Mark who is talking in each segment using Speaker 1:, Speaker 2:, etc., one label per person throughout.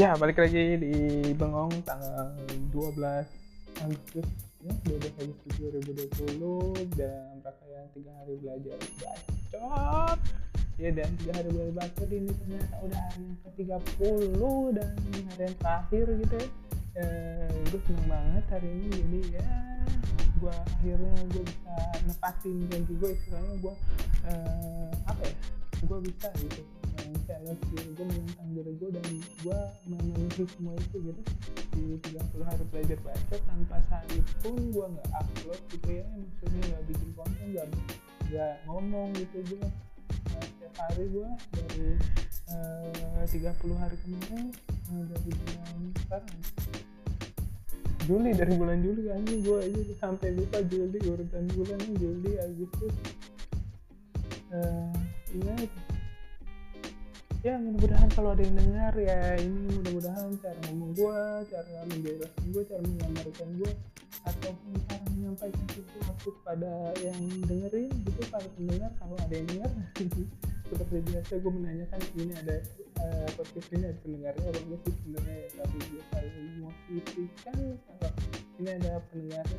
Speaker 1: Ya, balik lagi di Bengong tanggal 12 Agustus ya, 12 Agustus 2020 dan rangkaian tiga hari belajar bacot. Ya dan tiga hari belajar bacot ini ternyata udah hari yang ke-30 dan hari yang terakhir gitu ya. Eh, gue seneng banget hari ini jadi ya gue akhirnya gue bisa nepatin janji gue istilahnya gue eh, apa ya gue bisa gitu challenge diri gue menentang diri gue dan gue memenuhi semua itu gitu. Di 30 hari belajar baca tanpa sehari pun gue nggak upload gitu ya. Maksudnya nggak bikin konten nggak nggak ngomong gitu gue nah, setiap hari gue dari uh, 30 hari kemarin uh, dari bulan sekarang. Juli dari bulan Juli kan gue aja sampai lupa Juli urutan bulannya Juli Agustus. Uh, iya ya mudah-mudahan kalau ada yang dengar ya ini mudah-mudahan cara ngomong gue cara menjelaskan gue cara menggambarkan gue ataupun cara menyampaikan sesuatu pada yang dengerin gitu para pendengar kalau ada yang dengar. Seperti biasa gue menanyakan ini ada uh, podcast ini ada pendengarnya apa enggak sih sebenarnya? Ya tapi gue selalu memosisikan kalau ini ada pendengarnya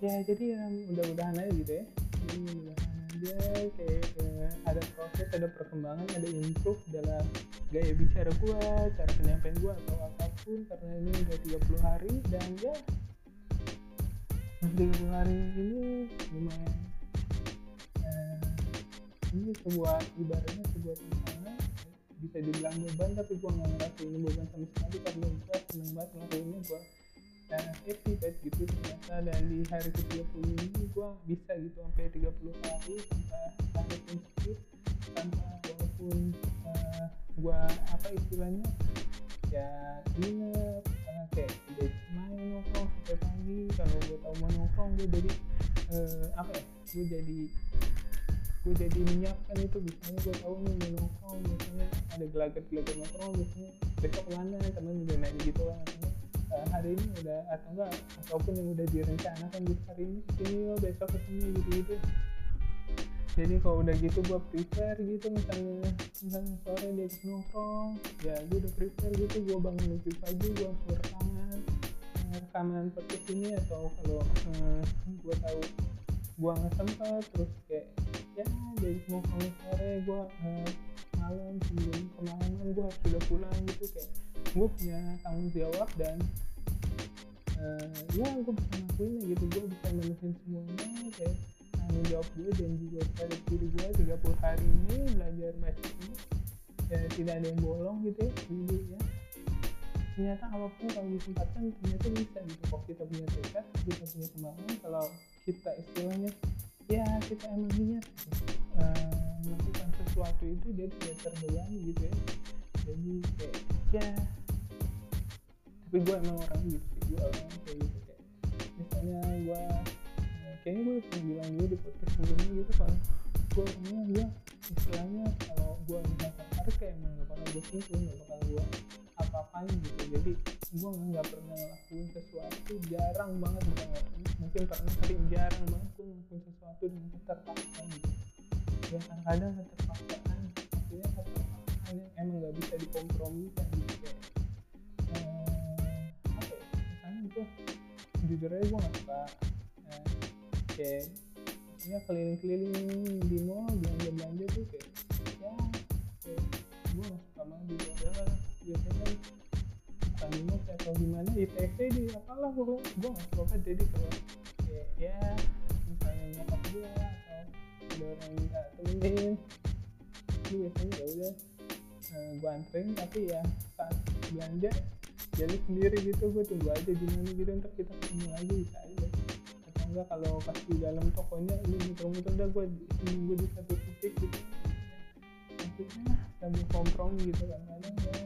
Speaker 1: ya jadi ya, mudah-mudahan aja gitu ya. Jadi mudah-mudahan aja kayak uh, ada proses ada perkembangan ada improve dalam gaya bicara gue cara penyampaian gue atau apa pun. Karena ini udah 30 hari dan ya 30 hari ini lumayan uh, ini sebuah ibaratnya sebuah tantangan. Bisa dibilang beban tapi gue nggak ngerasa ini beban sama sekali. Karena gue seneng banget ngelakuinnya gue happy banget gitu ternyata dan di hari ke 30 ini gue bisa gitu sampai 30 hari tanpa pun skip tanpa walaupun uh, gue apa istilahnya ya inget karena kayak udah main nongkrong sampai pagi kalau gue tahu mau nongkrong gue jadi uh, apa ya gue jadi gue jadi menyiapkan itu. Biasanya gue tahu nih mau nongkrong biasanya ada gelagat-gelagat nongkrong biasanya besok mana karena udah nanya gitu lah uh, hari ini udah atau enggak ataupun yang udah direncanakan gitu hari ini sini yo besok ke sini gitu gitu jadi kalau udah gitu gue prepare gitu misalnya misalnya sore dia nongkrong ya gue udah prepare gitu gue bangun lebih pagi gue langsung rekaman rekaman podcast ini atau kalau uh, gue tahu gue nggak sempat terus kayak ya jadi nongkrong sore gue uh, malam sebelum kemalaman gue sudah pulang gitu kayak gue punya tanggung jawab dan uh, ya gue bisa ngakuin gitu. Gue bisa menuhin semuanya kayak tanggung jawab gue dan juga pada diri gue 30 hari ini belajar baca ini ya tidak ada yang bolong gitu ya jadi ya ternyata apa pun kalau disempatkan ternyata bisa gitu. Kalau kita punya tekad kita punya kemampuan kalau kita istilahnya ya kita emang niat uh, melakukan sesuatu itu dia tidak terbebani gitu ya. Jadi kayak ya tapi gue emang orang gitu sih. Gue orang kayak gitu kayak misalnya gue kayaknya gue pernah bilang juga di podcast sebelumnya gitu kalau gue orangnya gue istilahnya kalau gue tertarik kayak emang gak bakal gue sentuh gak bakal gue apa-apain gitu. Jadi gue nggak pernah ngelakuin sesuatu jarang banget bukan mungkin pernah tapi jarang banget gue ngelakuin sesuatu dengan keterpaksaan gitu. Ya kadang-kadang keterpaksaan artinya keterpaksaan yang emang nggak bisa dikompromikan gitu kayak eh, gue jujur aja gue nggak suka. Eh, kayak ya keliling-keliling di mall belanja belanja tuh kayak ya kayak gue nggak suka banget di ya biasanya kan bukan di mall atau gimana di TC di apalah pokoknya gue nggak suka banget. Jadi kalau kayak ya misalnya nyokap gue atau ada orang minta temenin itu biasanya ya udah uh, gue anterin. Tapi ya saat belanja jadi sendiri gitu gue tunggu aja gimana gitu ntar kita ketemu lagi bisa aja. Atau enggak kalau pas di dalam tokonya ini muter-muter dah gue nunggu di satu titik gitu. Maksudnya sambil kompromi gitu kan kadang ya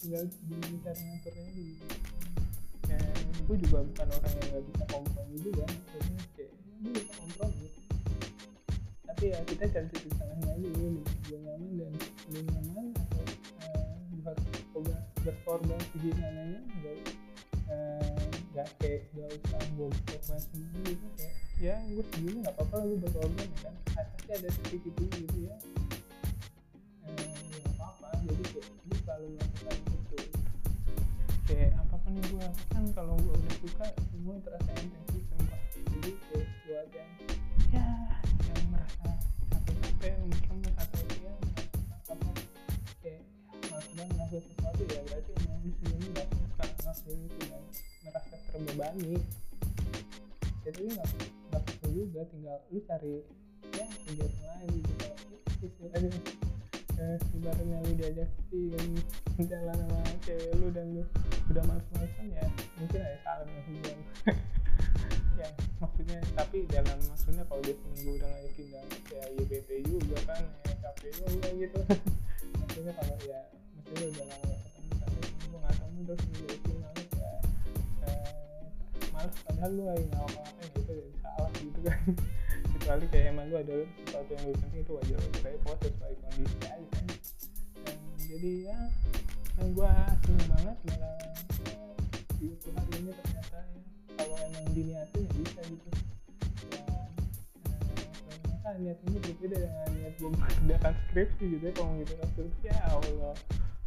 Speaker 1: tinggal di cara ngaturnya gitu ya gue juga bukan orang yang nggak bisa kompromi juga maksudnya kayak gue bisa kompromi gitu. Tapi ya kita cari titik tengahnya aja ya gue nyaman dan lu nyaman berkorban segimana nggak nggak uh, kayak gak usah gue berkorban semua gitu. Kayak ya gue segini nggak apa-apa lah gue berkorban ya kan. Pasti ada titik itu gitu ya. Uh, ya apa-apa jadi kayak gue selalu melakukan itu. Gue kan kalau gue udah suka semua terasa intensif sumpah. Jadi kayak buat yang ya yang itu dan merasa terbebani. Jadi nggak nggak perlu juga tinggal lu cari ya kegiatan lain gitu. Kalau istilahnya eh, ibaratnya lu diajak jalan sama cewek lu dan lu udah males-malesan ya mungkin ada salah dengan hubungan ya maksudnya tapi dalam maksudnya kalau dia seminggu udah ngajakin dan ya ya bete juga kan ya capek juga gitu. Maksudnya kalau ya maksudnya udah lama ketemu tapi seminggu nggak ketemu terus ngajakin padahal lu nggak apa-apa gitu jadi salah gitu kan. Kecuali kayak emang lu ada sesuatu yang lebih penting itu wajar wajar aja proses sesuai kondisi aja kan dan jadi ya yang gua seneng banget malah ya, di waktu hari ini ternyata ya. Kalau emang diniatin ya bisa gitu. Eh, ternyata niat ini berbeda dengan niat gua mengerjakan skripsi gitu ya kalau gitu kan. Skripsi ya Allah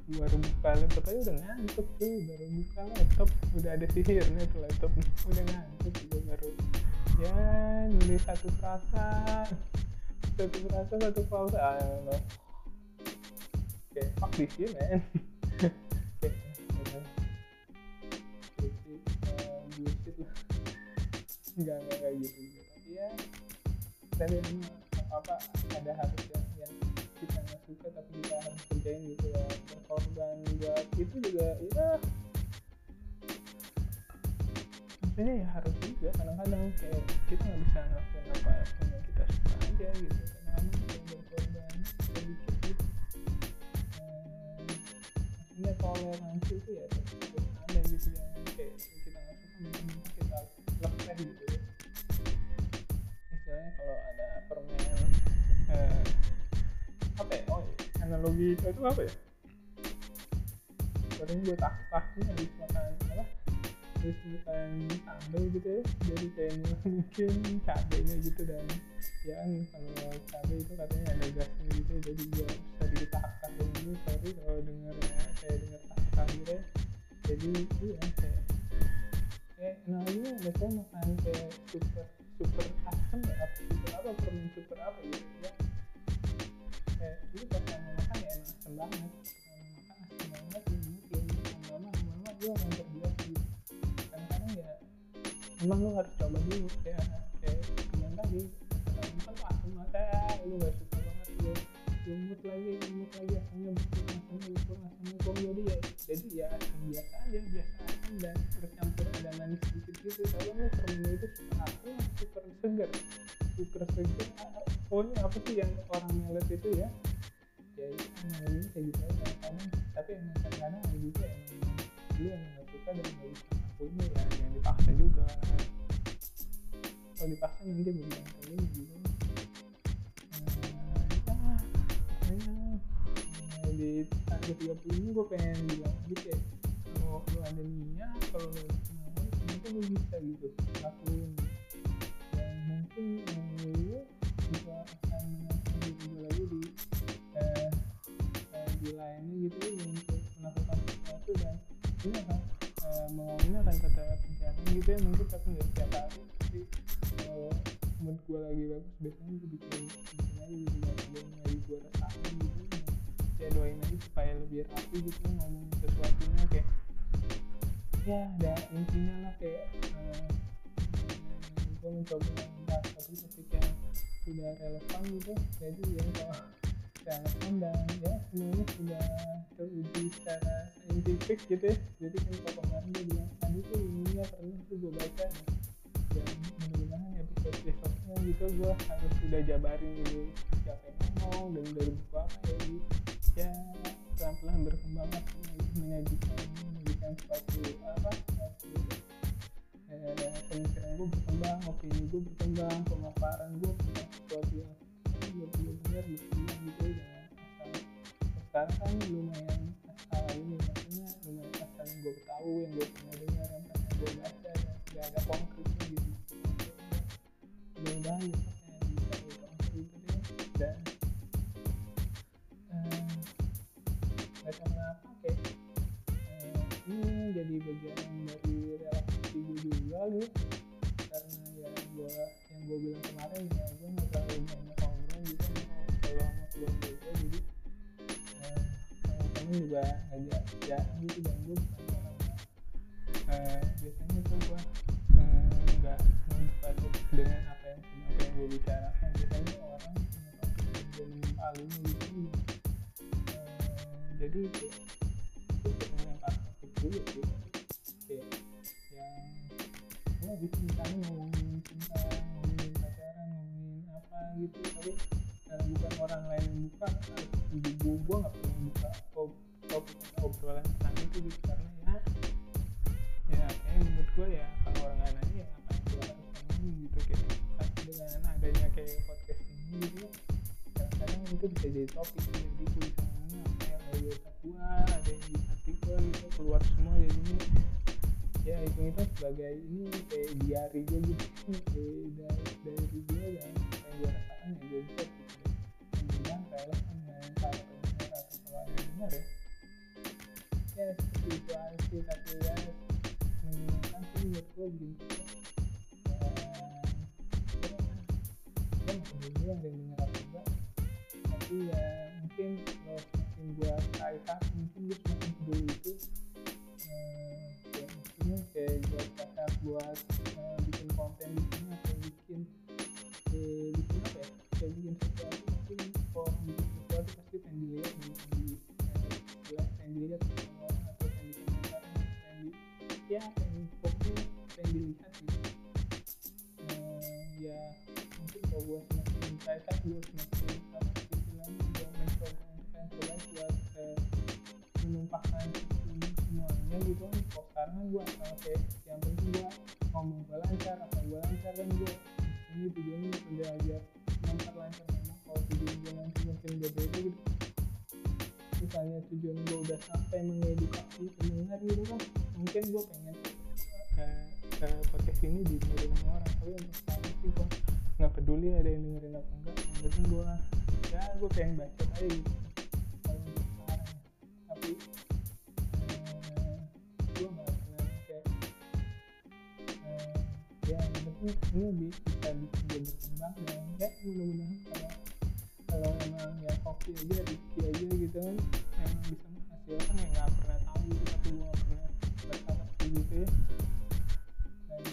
Speaker 1: baru buka laptop aja udah ngantuk tuh baru buka laptop udah ada sihirnya tuh laptop. Udah ngantuk juga baru ya nulis satu frasa. Satu frasa satu I don't know oke fuck this shit man. Oke udah. Bullshit lah enggak enggak kayak gitu. Tapi ya emang apa ada harus yang tapi kita harus kerjain gitu ya. Berkorban buat itu juga ya. Maksudnya ya harus juga. Kadang-kadang kayak kita nggak bisa ngelakuin apa yang kita suka aja gitu. Kadang-kadang kita berkorban sedikit gitu. Eh, maksudnya toleransi itu ya ya oh iya, analogi itu, itu apa ya? Paling gue tak taknya habis makan apa? Habis makan sambal gitu ya. Jadi kayak mungkin cabenya gitu dan ya kan kalau cabai itu katanya ada gasnya gitu jadi gue bisa ditahak-tahak dulu. Sorry kalau denger ya saya denger tahak gitu ya. Jadi itu ya kayak kayak analoginya biasanya makan kayak super super asam ya super apa permen super apa gitu ya kayak dulu pas sama makan ya emang asam banget makan asam banget ya mungkin lama-lama lama-lama gue akan terbiasa gitu kadang-kadang ya. Emang lu harus coba dulu kayak kayak kemarin tadi makan tuh asam banget lu gak suka banget lu lumut lagi lumut lagi asamnya berkurang asamnya berkurang asamnya berkurang jadi ya jadi ya biasa aja biasa dan bercampur ada manis sedikit gitu. Kalau lu permen itu super asam super segar super segar ah, pokoknya apa sih yang orang melet itu ya? Ya itu analoginya kayak gitu aja. Kadang tapi emang kadang-kadang ada juga emang lu yang nggak suka dan nggak bisa ngakuinnya ya yang dipaksa juga. Kalau dipaksa nanti berulang kali gitu. Nah, ya. Eh, di tanggal 30 ini gue pengen bilang gitu ya kalau lu niat kalau lu kemauan ternyata lu bisa gitu lakuin. Dan mungkin eh, lu juga akan diri juga lagi di eh, eh, di lainnya gitu ya untuk melakukan sesuatu. Dan ini akan eh, mengawinnya akan tetap berjalan gitu ya. Mungkin tapi nggak setiap hari. Tapi kalau mood gue lagi bagus biasanya gue bikin bikin aja gitu. Dan yang lagi gue rasain gitu. Ya doain aja supaya lebih rapi gitu ngomong sesuatunya. Kayak ya ada intinya lah kayak eh, gue mencoba membahas topik topik yang sudah relevan gitu. Jadi ya kalau relevan dan ya semuanya sudah teruji secara saintifik gitu ya. Jadi kan kalau kemarin dia bilang tadi tuh ininya pernah tuh gue baca dan mudah-mudahan episode besoknya gitu gue harus sudah jabarin dulu siapa yang ngomong dan dari buku apa ya. Ya pelan-pelan berkembang menyajikan menyajikan suatu apa? Suatu eh, pemikiran gue berkembang opini gue berkembang pemaparan gue tentang sesuatu yang benar-benar berkembang gitu asal sekarang kan lumayan asal ini maksudnya lumayan asal yang gue tahu yang gue pernah dengar yang pernah gue baca dan gak ada konkretnya gitu mudah-mudahan bisa lebih konkret gitu deh dan kayak eh, ini jadi bagian dari relasi gue juga gitu karena ya gue yang gue bilang kemarin ya gue nggak terlalu banyak ngobrol gitu kalau sama keluarga gue jadi eh, temen juga ngajak ya gitu dan gue orang eh, biasanya tuh gue eh, nggak membuka topik dengan apa yang apa yang gue bicarakan biasanya orang yang paling gitu Eh, jadi kayak dulu sih kayak yang ya gitu misalnya ngomongin cinta ngomongin pacaran ngomongin apa gitu tapi eh, bukan orang lain yang buka harus gue gue nggak pernah buka topik atau obrolan tentang itu gitu karena ya ya kayak menurut gue ya kalau orang lain nanya ya apa yang gue ngomongin gitu kayak tapi dengan adanya kayak podcast ini gitu kadang-kadang itu bisa jadi topik jadi ya itu itu sebagai ini kayak diary gue gitu kayak dari dari gue dan yang gue rasakan ya gue bisa gitu kemudian relevan dengan para pendengar kalau yang dengar ya ya seperti itu aja sih tapi ya menyenangkan sih buat gue dan ya ya ada yang enggak tapi ya mungkin semakin gue kaya mungkin gue buat eh, bikin konten di sini atau bikin eh, bikin apa ya? Kayak bikin sesuatu kalau orang bikin sesuatu pasti pengen dilihat di jelas pengen dilihat sama orang atau pengen dikomentari pengen di ya pengen pokoknya pengen dilihat gitu ya mungkin kalau gue semakin kaya gue semakin apa istilahnya gue mencoba untuk yang coba buat menumpahkan semuanya gitu kan kan gue asal lancar apa gue lancar kan gue ini tujuannya udah aja lancar lancar ngomong kalau tujuan gue nanti mungkin beda gitu. Misalnya tujuan gue udah sampai mengedukasi pendengar gitu kan mungkin gue pengen eh, eh, podcast ini didengerin sama orang tapi untuk sekarang sih gue nggak peduli ada yang dengerin apa enggak. Yang penting gue ya gue pengen baca aja gitu. Kalau untuk sekarang. Tapi ini bi- bisa bikin gue berkembang dan ya mudah-mudahan kalau kalau emang ya hoki aja Rizky aja gitu kan emang bisa menghasilkan ya nggak pernah tahu gitu tapi gue nggak pernah berharap gitu ya. Dan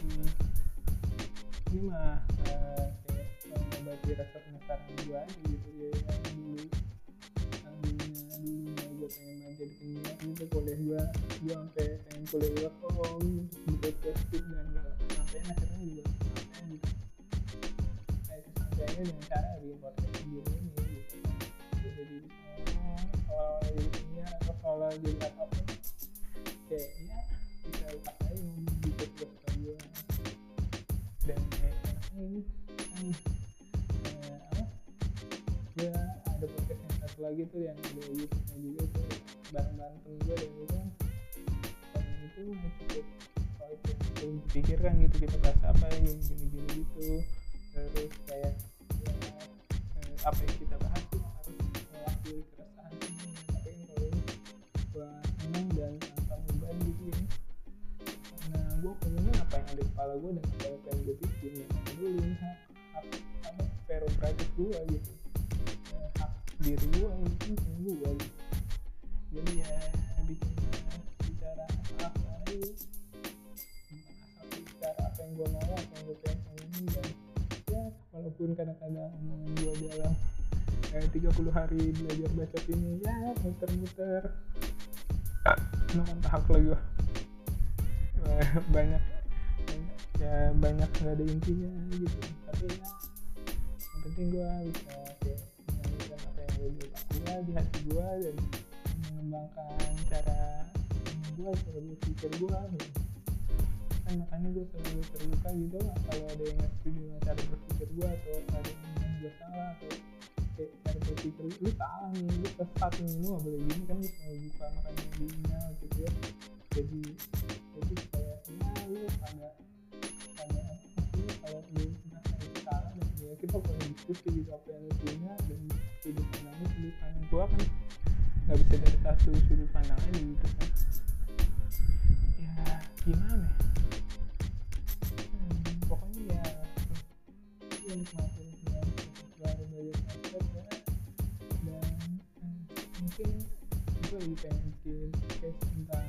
Speaker 1: ini mah eh, kayak mengobati rasa penasaran gue aja gitu ya yang dulu yang dulunya dulunya gue pengen main jadi penyiar gitu kuliah gue gue sampai pengen kuliah dan gak sampai akhirnya juga gitu kayak kesampaiannya dengan cara bikin podcast sendiri ini gitu kan jadi awal-awal jadi penyiar atau awal jadi apa pun kayak ya bisa ngomong di podcast dan kayak ini kan eh, ada podcast yang satu lagi tuh yang ada YouTube-nya juga itu bareng-bareng temen gue dan itu kan itu cukup itu belum dipikirkan gitu kita bahas apa ya gini gini gini gitu. Terus kayak ya, eh, apa yang kita bahas tuh harus mewakili keresahan tapi kan kalau ini gue seneng dan tanpa beban gitu ya. Nah gue pengennya apa yang ada di kepala gue dan apa yang pengen gue bikin ya ini hak hak apa prerogatif gue gitu. Eh, hak diri gue itu punya gue gitu. Jadi ya bikin bicara asal aja gue mau apa yang gue pengen ngomongin dan ya walaupun kadang-kadang omongan gue dalam eh, 30 hari belajar baca ini ya muter-muter. Kenapa tahap lagi gue Eh, banyak ya banyak nggak ada intinya gitu. Tapi ya yang penting gue bisa kayak apa yang ada di gue di hati gue dan mengembangkan cara gue cara berpikir gue gitu. Kan makanya gue selalu terbuka gitu lah. Kalau ada yang nggak setuju dengan cara berpikir gue atau ada yang bilang gue salah atau kayak cara berpikir lu salah nih lu sesat nih lu nggak boleh gini kan gue selalu buka makanya di email gitu ya. Jadi jadi kayak ya lu agak apa maksudnya kalau lu merasa itu salah dan ya kita boleh diskusi gitu apa yang lu punya dan sudut pandangnya sudut pandang gua kan nggak bisa dari satu sudut pandang aja gitu kan gimana? Hmm, pokoknya ya ya nikmatin ya baru ya. Dan hmm, mungkin gue lagi pengen bikin podcast tentang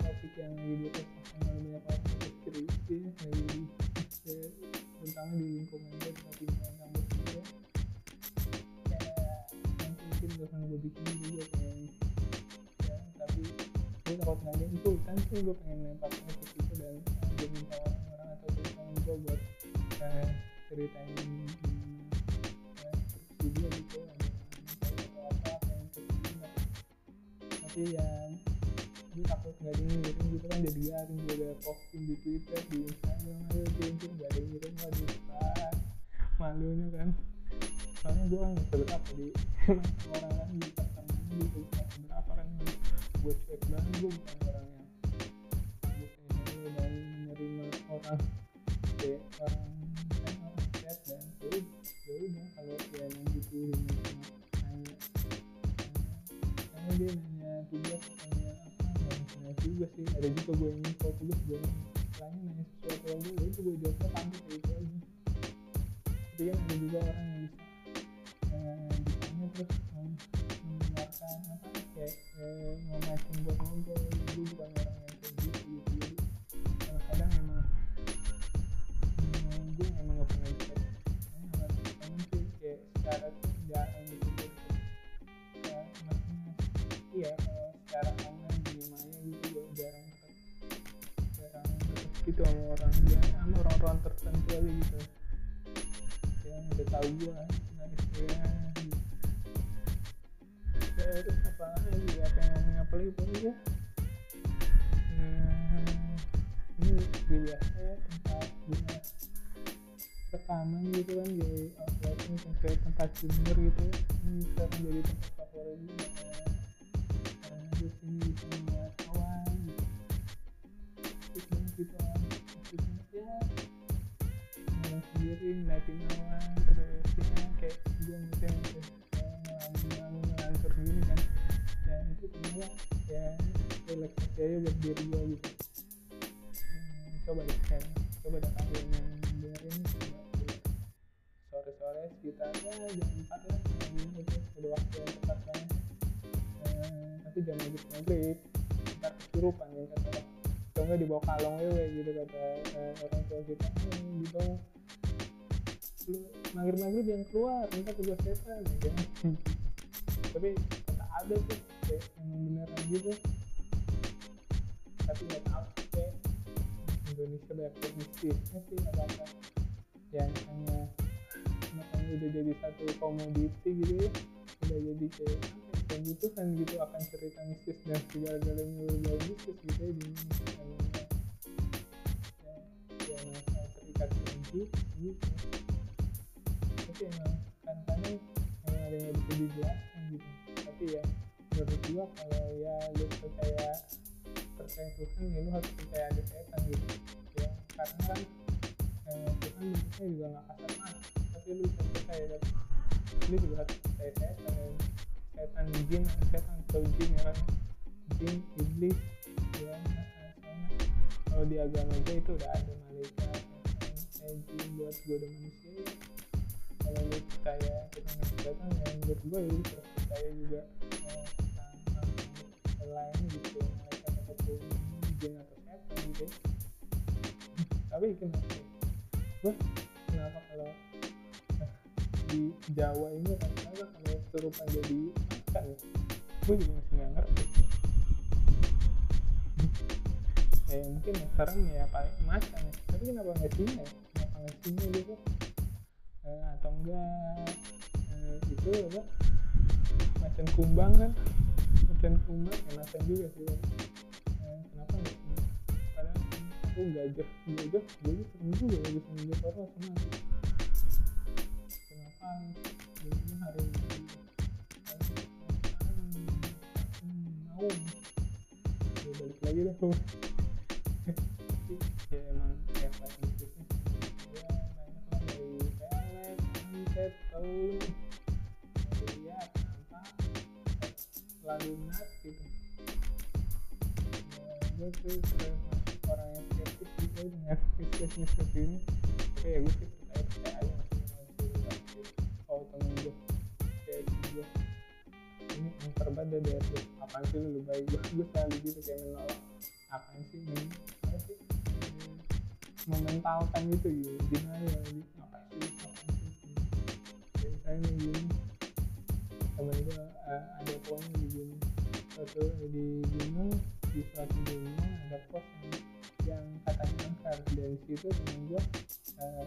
Speaker 1: topik yang lagi di atas banyak orang skripsi lagi ya, terutama di lingkungan gue tapi tentang nanti mungkin gue akan gue bikin juga ya tapi gue ada itu kan sih gue pengen lempar ke situ dan gue minta orang-orang atau teman gue buat uh, ceritain ya, skripsi dia gitu atau apa apa yang terjadi tapi ya gue takut yang ngirim gitu kan jadi garing gue udah posting di twitter di instagram ada yang ngirim waduh ah, malunya kan. Soalnya gue nggak seberapa di di juga gue yang info tugas gue lainnya nanya sesuatu lagi ya itu gue jawabnya tangguh kayak junior gitu ya ini sekarang jadi tempat favorit kayak karena di sini bisa melihat awan gitu terus gitu kan maksudnya ya ngomong sendiri ngeliatin awan minta tugas setan ya. Kan tapi kata ada tuh kayak emang beneran gitu. Tapi nggak tahu kayak Indonesia banyak yang mistisnya sih apa. Yang hanya makanya udah jadi satu komoditi gitu ya udah jadi kayak apa ya, gitu kan gitu akan cerita mistis dan segala galanya berbau mistis gitu ya di Indonesia. Namanya ya, terikat janji gitu. Tapi emang kan kadang emang ada yang bisa dijelaskan gitu. Tapi ya menurut gua kalau ya lu percaya percaya Tuhan ya lu harus percaya ada setan gitu. Ya karena kan eh, Tuhan bentuknya juga nggak kasar banget tapi lu bisa percaya kan? Lu juga harus percaya setan ya setan jin setan atau jin ya kan? Jin iblis ya kalau di agama gue itu udah ada malaikat setan eh, jin buat goda manusia ya kalau lu percaya kita nggak setan ya menurut gue ya lu percaya juga eh, sama selain gitu malaikat ataupun jin atau setan gitu. Tapi kenapa? Gue kenapa kalau eh, di Jawa ini rata-rata kalau kesurupan jadi makan ya? Gue juga masih nggak ngerti. Ya mungkin ya serem ya paling macan ya tapi kenapa nggak singa ya? Kenapa nggak singa gitu Eh, atau enggak eh, itu apa macan kumbang kan macan kumbang ya macan juga sih kan Eh, kenapa nggak singa padahal aku gajah gajah gajah serem juga ya bisa menjadi orang sama kenapa jadinya ini mau ya balik lagi tuh ya telur lihat apa lalu nat gitu gue tuh orang yang skeptis gitu dengan bisnis seperti ini ya gue sih percaya percaya aja oh temen gue kayak gue ini deh dari apaan sih lu baik gue gue selalu gitu kayak menolak apaan sih men apa sih mementalkan gitu gitu gimana ya sih apa sih kayak misalnya gini temen gue ada pokoknya di gunung suatu di gunung di suatu gunung ada pos yang yang katanya angker dan situ temen gue uh,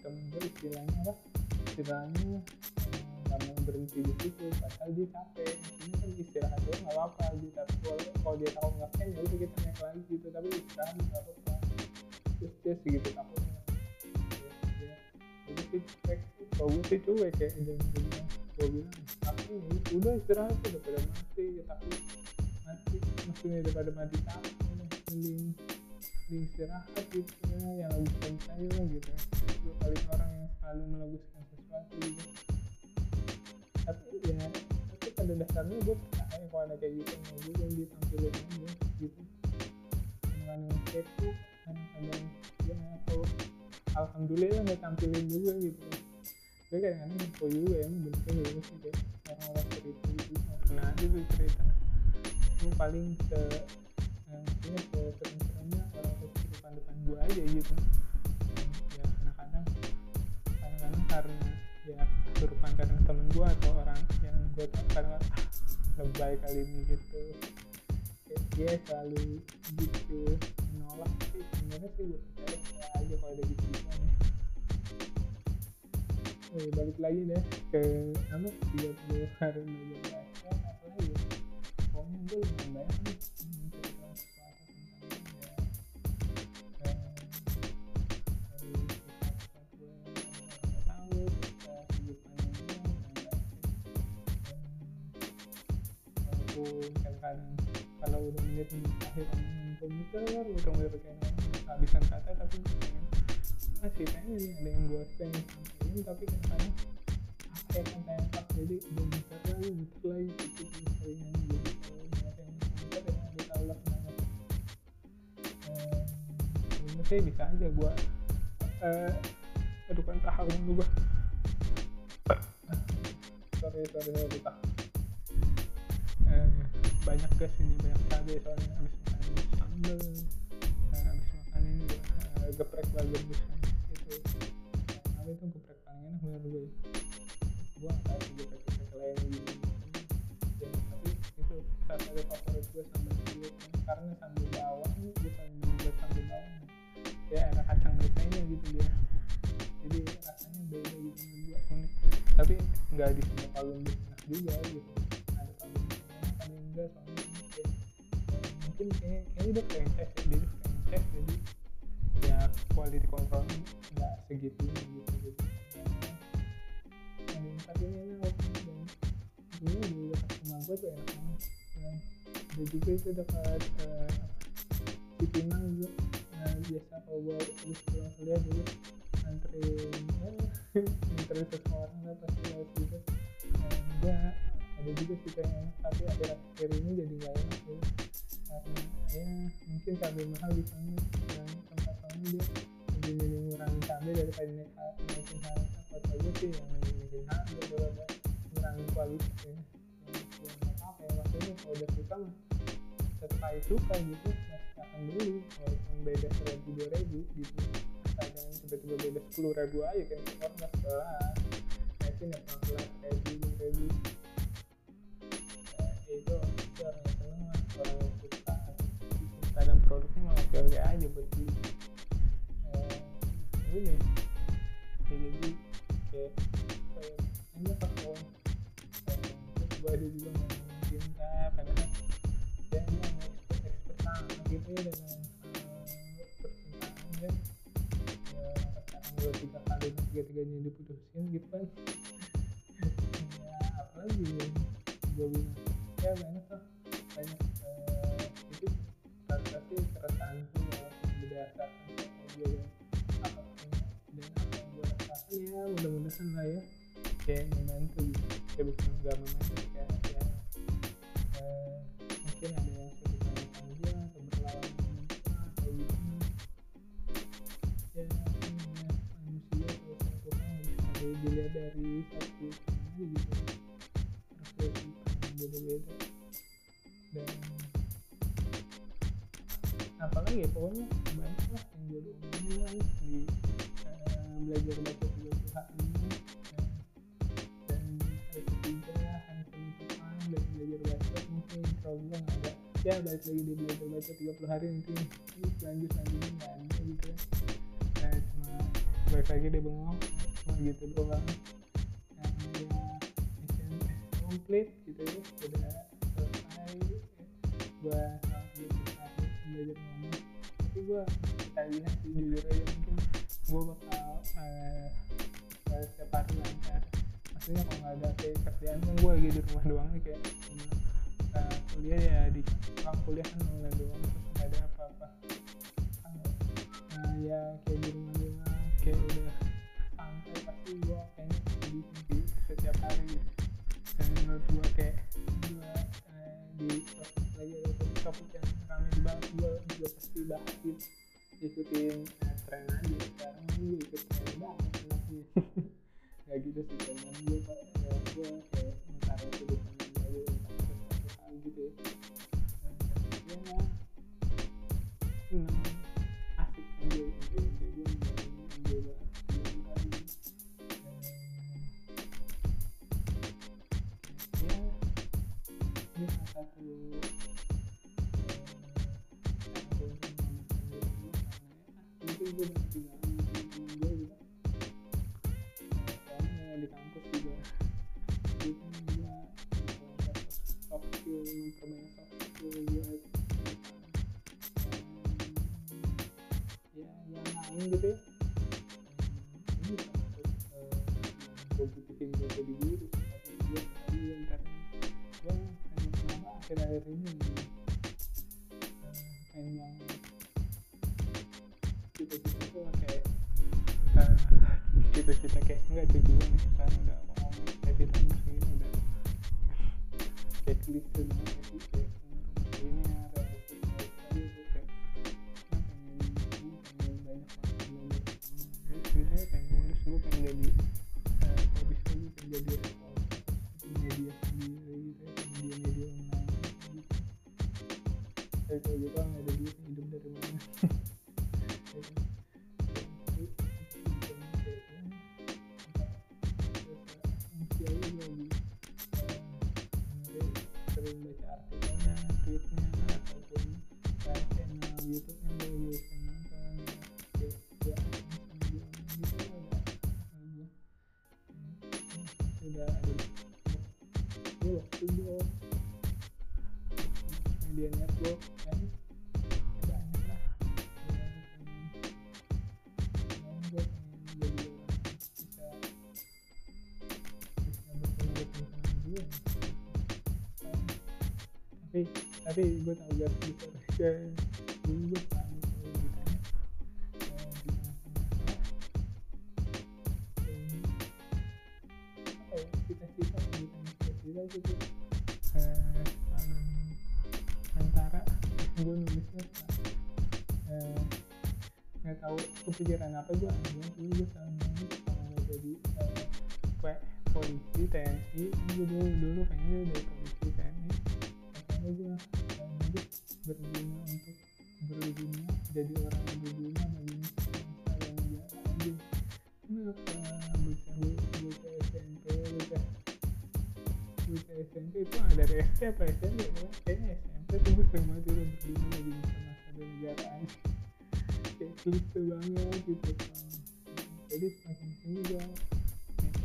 Speaker 1: temen gue istilahnya apa? Istilahnya nggak mau berhenti di situ padahal dia capek. Ini kan istirahat doang nggak apa-apa gitu tapi kalau kalau dia tahu nggak kan ya udah kita naik lagi gitu. Tapi istirahat nggak apa-apa. Terus dia segitu takutnya. Ya, ya. sih cuek kalau gue sih cuek kayak jangan bilang gue bilang ini udah istirahat udah daripada mati ya takut mati maksudnya daripada mati takut mending mending istirahat gitu ya yang lebih percaya lah gitu. Gue paling orang yang selalu melaguskan sesuatu gitu. Tapi ya tapi pada dasarnya gue percaya kalau ada kayak gitu mau gue yang ditampilin aja gitu. Dengan yang kepo kadang-kadang ya kalau alhamdulillah nggak tampilin juga gitu gue kadang-kadang info juga emang bentuknya juga sih kayak orang-orang cerita gitu pernah aja tuh cerita. Gue paling ke yang maksudnya ke sering-seringnya orang kehidupan depan gue aja gitu. Ya kadang-kadang kadang-kadang karena ya kesurupan kadang temen gue atau orang yang gue tau kadang ah lebay kali ini gitu. Kayak dia selalu gitu menolak sih. Sebenarnya sih gue percaya kayak aja kalau ada gitu gitu nih eh, balik lagi deh ke apa 30 hari belajar bahasa apa ya? pokoknya gue lumayan banyak nih ya eh, kalau udah menit akhir ngomongin komputer muter-muter kayak kehabisan kata tapi pengen masih nih ada yang gue pengen sampaikan tapi kadang-kadang apa ya kan pas jadi gue muter lagi muter lagi gitu seringan jadi kalau banyak yang muter ya udah tau lah kenapa eh sebenarnya sih bisa aja gue eh aduh kan tahan dulu gue sorry sorry sorry eh, banyak gas ini banyak cabai soalnya habis makan sambal eh, habis makan ini eh, geprek busnya itu tapi itu geprek paling enak menurut gue gue tahu sih geprek geprek lain gitu tapi itu salah satu favorit gue sambal cilik karena sambal bawang bukan buat sambal bawang ya ada kacang mitenya gitu dia. Jadi rasanya beda gitu gue unik. Tapi nggak di semua kalung enak juga gitu. Ada kalung enak ada enggak soalnya mungkin kayaknya kayaknya dia franchise ya dia franchise jadi ya quality control nggak segitunya gitu. Gitu ya, yang tapi ini dulu di dekat rumah gue tuh enak banget. Dan ada juga itu dekat uh, Cipinang juga. Nah, biasa kalau gue habis pulang kuliah dulu anterin ya anterin seseorang lah pasti lewat gitu nah, enggak ada juga sih yang enak tapi ada akhir ini jadi gak enak gitu. Karena ya mungkin cabai mahal di sana dan dia lebih milih ngurangin daripada naik naikin gue sih yang naikin harga daripada ngurangin kualitas ya. Yang ya, apa ya maksudnya kalau udah suka tetap aja suka gitu masih akan beli. Walaupun beda seribu dua ribu gitu. Beda sepuluh ribu aja kan nggak mungkin ya pelan ya, itu itu orang yang seneng yang kadang produknya malah oke aja buat eh, ini ya jadi kayak kayak ini pas mau terus gue ada juga ngomongin cinta padahal dia emang expert expert banget gitu ya dengan uh, percintaan kan ya sekarang dua tiga kali tiga tiganya diputusin gitu kan. Ya apalagi ya gue bilang mudah-mudahan lah ya kayak membantu gitu ya bukan gak membantu kayak ya mungkin ada yang kebetulan aja atau berlawan dengan kayak ya manusia atau sesuatu yang dilihat dari satu segi gitu yang beda-beda dan apalagi pokoknya banyak lah yang jodoh di belajar baca 30 hari ini dan hari ketiga hari penutupan dan belajar baca mungkin nggak ada ya balik lagi di belajar baca 30 hari nanti lanjut lanjutnya gitu ya nah, cuma balik lagi deh bengong cuma gitu doang yang ya mission complete gitu ya udah selesai belajar ngomong tapi gue ketagihan sih jujur aja mungkin gue bakal hari lancar maksudnya kalau nggak ada kayak kerjaan kan gue lagi di rumah doang nih kayak. Uh, kuliah ya di ruang kuliah kan online doang terus nggak ada apa-apa. Uh, ya kayak di rumah doang kayak udah santai pasti gue kayaknya jadi sih setiap hari gitu. Dan menurut gue kayak gue uh, di sosmed lagi ada topik yang ramai dibahas gue juga pasti bahas gitu. Ikutin uh, tren aja sekarang gue ikut tren banget anaknya nggak gitu sih cita-cita kayak enggak tujuan nih sekarang udah mau kayak kita mesti udah. Kayak klise banget tapi tapi gue tau gak ya dulu gue cita-cita gitu um, antara gue nulisnya nggak tahu kepikiran apa gue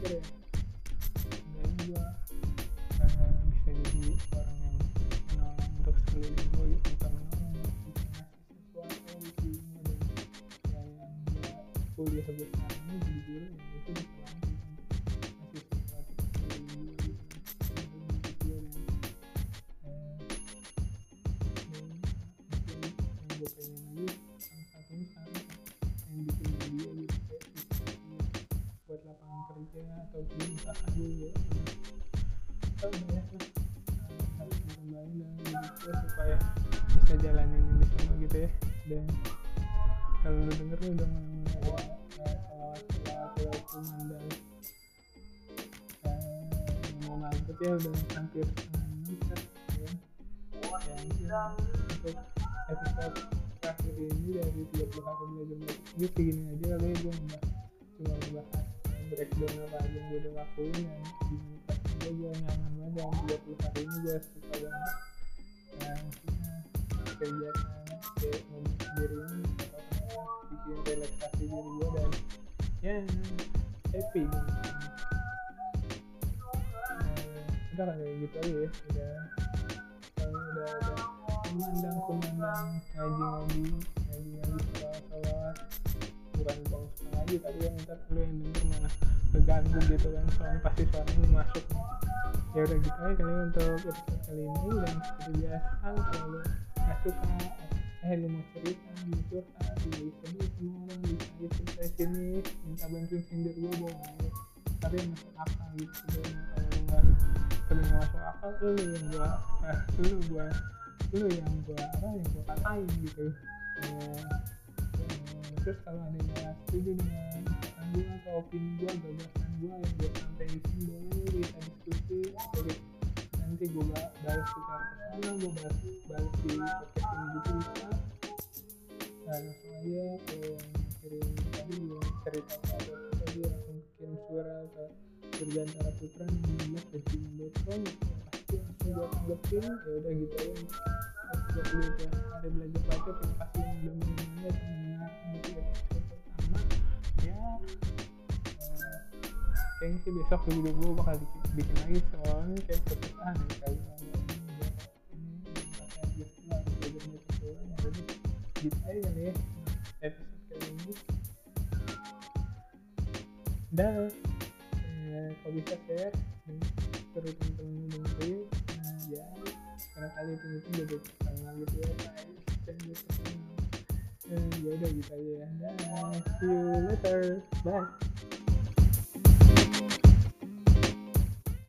Speaker 1: mikir ya sebenarnya gue uh, bisa jadi orang yang menolong untuk sekeliling gue gitu bukan menolong bisa ngasih sesuatu gitu dan ya yang gue kuliah gue sekarang ini jadi guru ya ya udah hampir setengah menit ya. ya untuk episode terakhir ini dari 30 hari belajar belajar segini aja kali ya gue cuma ngebahas breakdown apa aja yang gue udah lakuin yang di gue gue nyaman banget dalam 30 hari ini gue suka banget nah kegiatan kayak ngomong sendiri ini bikin relaksasi diri gue dan ya happy udah lah kayak gitu aja ya. Udah. Kalau udah udah memandang pemandang ngaji ngaji ngaji ngaji sholat sholat bukan bang tapi yang ntar lu yang denger malah keganggu gitu kan. Soalnya pasti suaranya masuk. Ya udah gitu aja kali untuk episode kali ini. Dan seperti biasa kalau nggak suka eh lu mau cerita mau curhat di semua orang bisa aja cerita sini. Minta bantuin sindir gue boleh tapi yang masuk akal gitu sebenarnya kalau nggak nggak masuk akal lu yang gua eh, lu gua lu yang gua apa yang gua katain gitu. Ya, terus kalau ada yang setuju dengan gua atau opini gua gagasan gua yang gua sampai sini boleh kita diskusi jadi nanti gua ba- balas secara personal gua balas balas di podcast ini juga bisa. Nah langsung aja kalau yang kirim tadi yang cerita bergantara putra 16 gmail.com pasti langsung gue tanggepin ya udah gitu aja buat ya hari belajar yang udah dan episode pertama ya eh, kayaknya sih besok video gue bakal bikin, lagi soalnya kayak perpisahan ya gitu ya gitu kali ya ini dah eh, kalau bisa share temen-temen lu dengerin nah ya karena kali itu itu jadi terkenal gitu ya guys dan eh, ya udah gitu aja ya. See you later. Bye